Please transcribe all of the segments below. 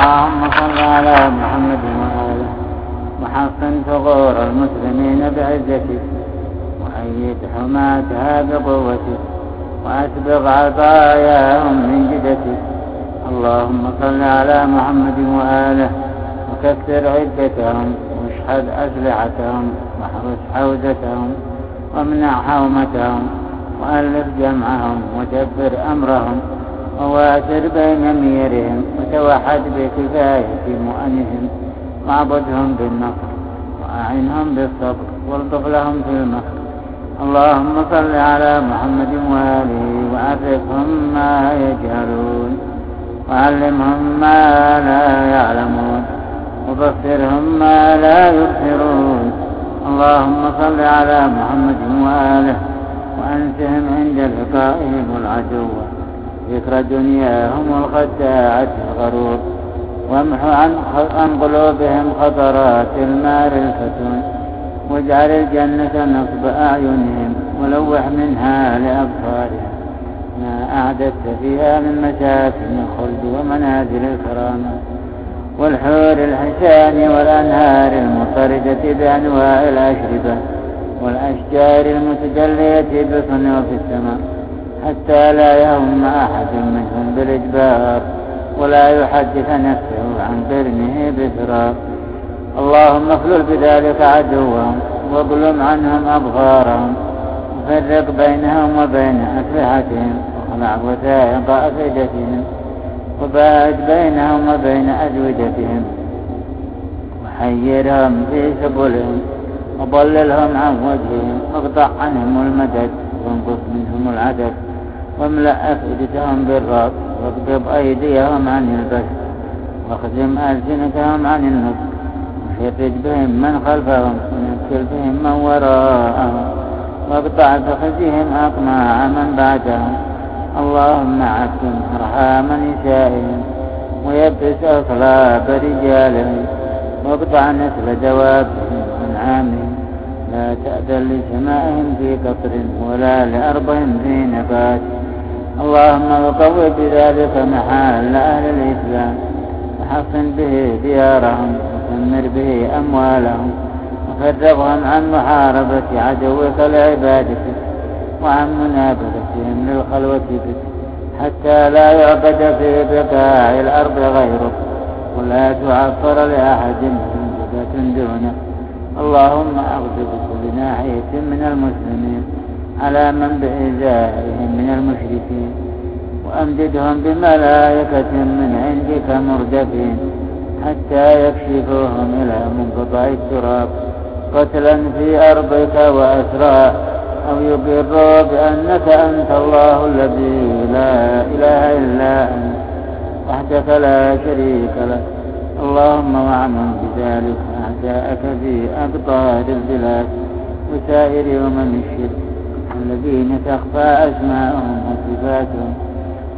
اللهم صل على محمد وآله وحصن ثغور المسلمين بعزتك وأيد حماتها بقوتك وأسبغ عطاياهم من جدتك اللهم صل على محمد وآله وكثر عدتهم واشحذ أسلحتهم واحرس حوزتهم وامنع حومتهم وألف جمعهم وجبر أمرهم. وواسر بين أميرهم وتوحد بكفاية مؤنهم واعبدهم بالنصر وأعنهم بالصبر والطف لهم في المكر اللهم صل على محمد وآله وعرفهم ما يجهلون وعلمهم ما لا يعلمون وبصرهم ما لا يبصرون. اللهم صل على محمد وآله وأنسهم عند لقائهم العدو. ذكر دنياهم الخداعة الغرور وامح عن قلوبهم خطرات المار الفتون واجعل الجنة نصب أعينهم ولوح منها لأبصارهم. ما أعددت فيها من مساكن الخلد ومنازل الكرامة والحور الحسان والأنهار المطردة بأنواع الأشربة والأشجار المتجلية بصنوف السماء. حتى لا يهم أحد منهم بالإجبار ولا يحدث نفسه عن قرنه بفراق اللهم اخلل بذلك عدوهم واظلم عنهم أبغارهم وفرق بينهم وبين أسلحتهم واخلع وثائق أفئدتهم وباعد بينهم وبين أزوجتهم. وحيرهم في سبلهم وضللهم عن وجههم واقطع عنهم المدد وانقص منهم العدد. واملأ أفئدتهم بالرب واقبض أيديهم عن البث واخزم ألسنتهم عن النطق وشرد بهم من خلفهم ونكل بهم من وراءهم واقطع بخزهم أطماع من بعدهم. اللهم عكم أرحام نسائهم ويبس أصلاب رجالهم واقطع نسل دوابهم وأنعامهم لا تأذن لسمائهم في قطر ولا لأرضهم في نبات اللهم وقوي بذلك محال أهل الإسلام وحصن به ديارهم وثمر به أموالهم وفرغهم عن محاربة عدوك لعبادتك وعن منابذتهم للخلوة بك حتى لا يعبد في بقاع الأرض غيرك ولا تعصر لأحد من دونك اللهم أغض بكل ناحية من المسلمين. على من بإزائهم من المشركين وأمددهم بملائكة من عندك مردفين حتى يكشفوهم إلى منقطع التراب قتلا في أرضك وأسرى أو يقروا بأنك أنت الله الذي لا إله إلا أنت وحدك لا شريك لك اللهم واعمل بذلك أعداءك في أقطار البلاد وسائر أمم الشرك الذين تخفى أسماءهم وصفاتهم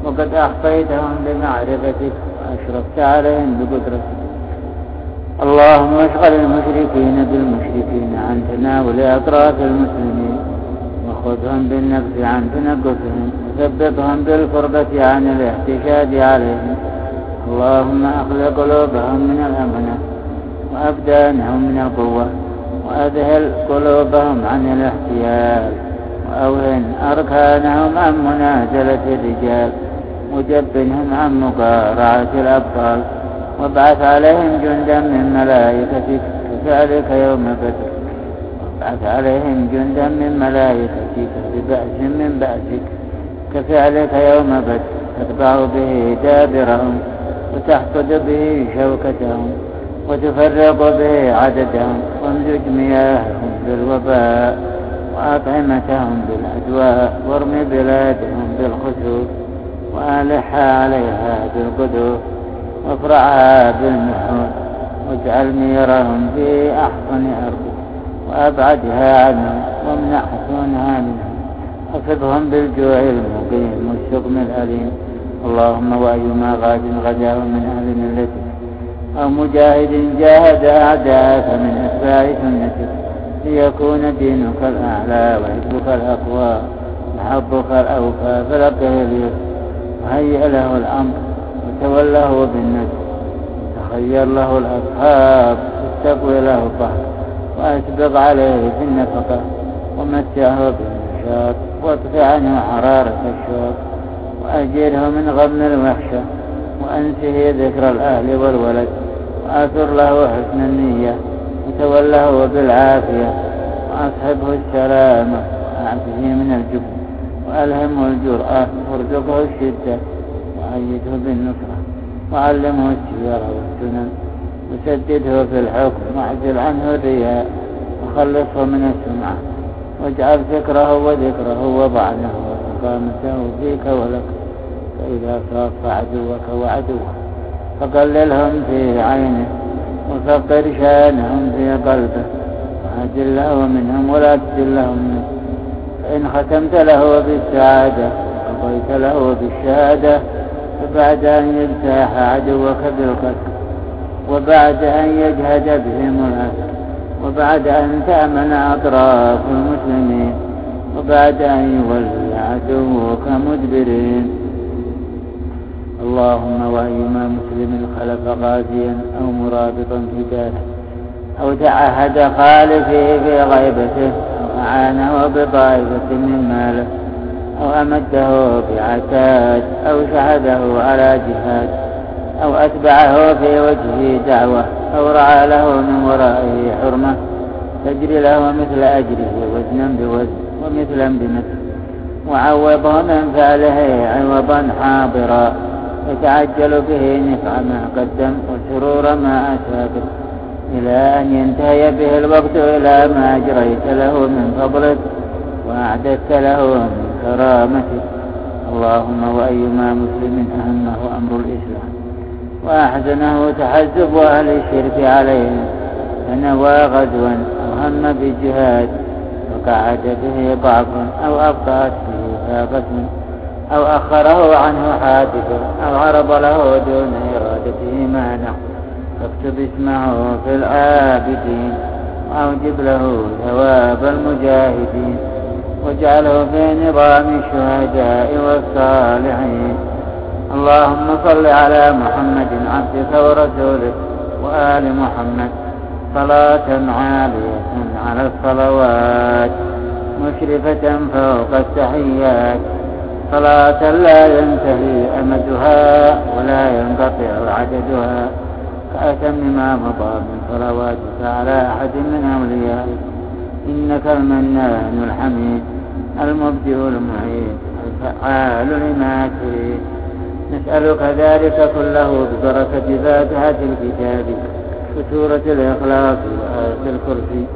وقد أخفيتهم بمعرفتك وأشرفت عليهم بقدرتك. اللهم اشغل المشركين بالمشركين عن تناول أطراف المسلمين وخذهم بالنفس عن تنقصهم وثبتهم بالقربة عن الاحتشاد عليهم. اللهم أخلق قلوبهم من الأمنة وأبدانهم من القوة وأذهل قلوبهم عن الاحتيال. وأوهن أركانهم عن منازلة الرجال؟ وجبنهم عن مقارعة الأبطال؟ وابعث عليهم جندا من ملائكتك كفعلك يوم بدر. وابعث عليهم جندا من ملائكتك ببأس من بأسك كفعلك يوم بدر. تتبع به دابرهم وتحقد به شوكتهم وتفرق به عددهم وامزج مياههم بالوباء. وأطعمتهم بالأدواء وارم بلادهم بالخسوف وألحها عليها بالقدور وافرعها بالمحور واجعل ميرهم في أحسن أرض وأبعدها عنهم وامنع حسونها منهم. وفضهم بالجوع المقيم والشقم الأليم. اللهم وأيما غاد غداه من أهل ملتك أو مجاهد جاهد أعداءك من أتباع سنتك. ليكون دينك الأعلى وحبك الأقوى وحبك الأوفى فلقه اليسر وهيئ له الأمر وتوله بالنسر وخير له الأصحاب استقوي له الظهر وأسبغ عليه في النفقة. ومتعه بالنشاط. وأطفئ عنه حرارة الشوق وأجره من غم الوحشة. وأنسه ذكر الأهل والولد. وآثر له حسن النية. وتوله بالعافية وأصحبه السلامة وأعفه من الجبن. وألهمه الجرأة. وارزقه الشدة. وأيده بالنصرة. وعلمه السيرة والسنن. وسدده في الحكم. واعزل عنه الرياء. وخلصه من السمعة. واجعل فكره وذكره وضعنه وإقامته فيك ولك. فإذا صاف عدوك وعدوه. فقللهم في عينه. وفقر شانهم في قلبه. وعجل له منهم ولا تجل لهم منه. فإن ختمت له بالسعادة وقضيت له بالشهادة فبعد أن يجتاح عدوك بالقتل وبعد أن يجهد بهم الأسر وبعد أن تأمن أطراف المسلمين وبعد أن يولي عدوك مدبرين. اللهم وأيما مسلم خلف غازيا أو مرابطا في داره أو تعهد خالفه في غيبته أو أعانه بطائفة من ماله أو أمده بعتاد أو شهده على جهاد أو أتبعه في وجهه دعوة أو رعى له من ورائه حرمة تجري له مثل أجره وزنا بوزن ومثلا بمثل وعوضه من فعله عوضا حاضرا. يتعجل به نفع ما قدم وسرور ما به إلى أن ينتهي به الوقت إلى ما أجريت له من فضلك وأعددت له من كرامتك. اللهم وأيما مسلم أهمه أمر الإسلام وأحزنه تحزب أهل الشرك عليهم فنوى غزوا أو هم بجهاد وقعد به ضعف أو أبطأت به فاقة أو أخره عنه حادث أو عرض له دون إرادته مانع فاكتب اسمه في العابدين وأوجب له ثواب المجاهدين. واجعله في نظام الشهداء والصالحين. اللهم صل على محمد عبدك ورسولك وآل محمد. صلاة عالية على الصلوات مشرفة فوق التحيات. صلاة لا ينتهي أمدها ولا ينقطع عددها كأتم ما مضى من صلواتك على أحد من أوليائك. إنك المنان الحميد المبدئ المعيد الفعال لما تريد نسألك ذلك كله ببركة فاتحة الكتاب وسورة الإخلاص وآية الكرسي.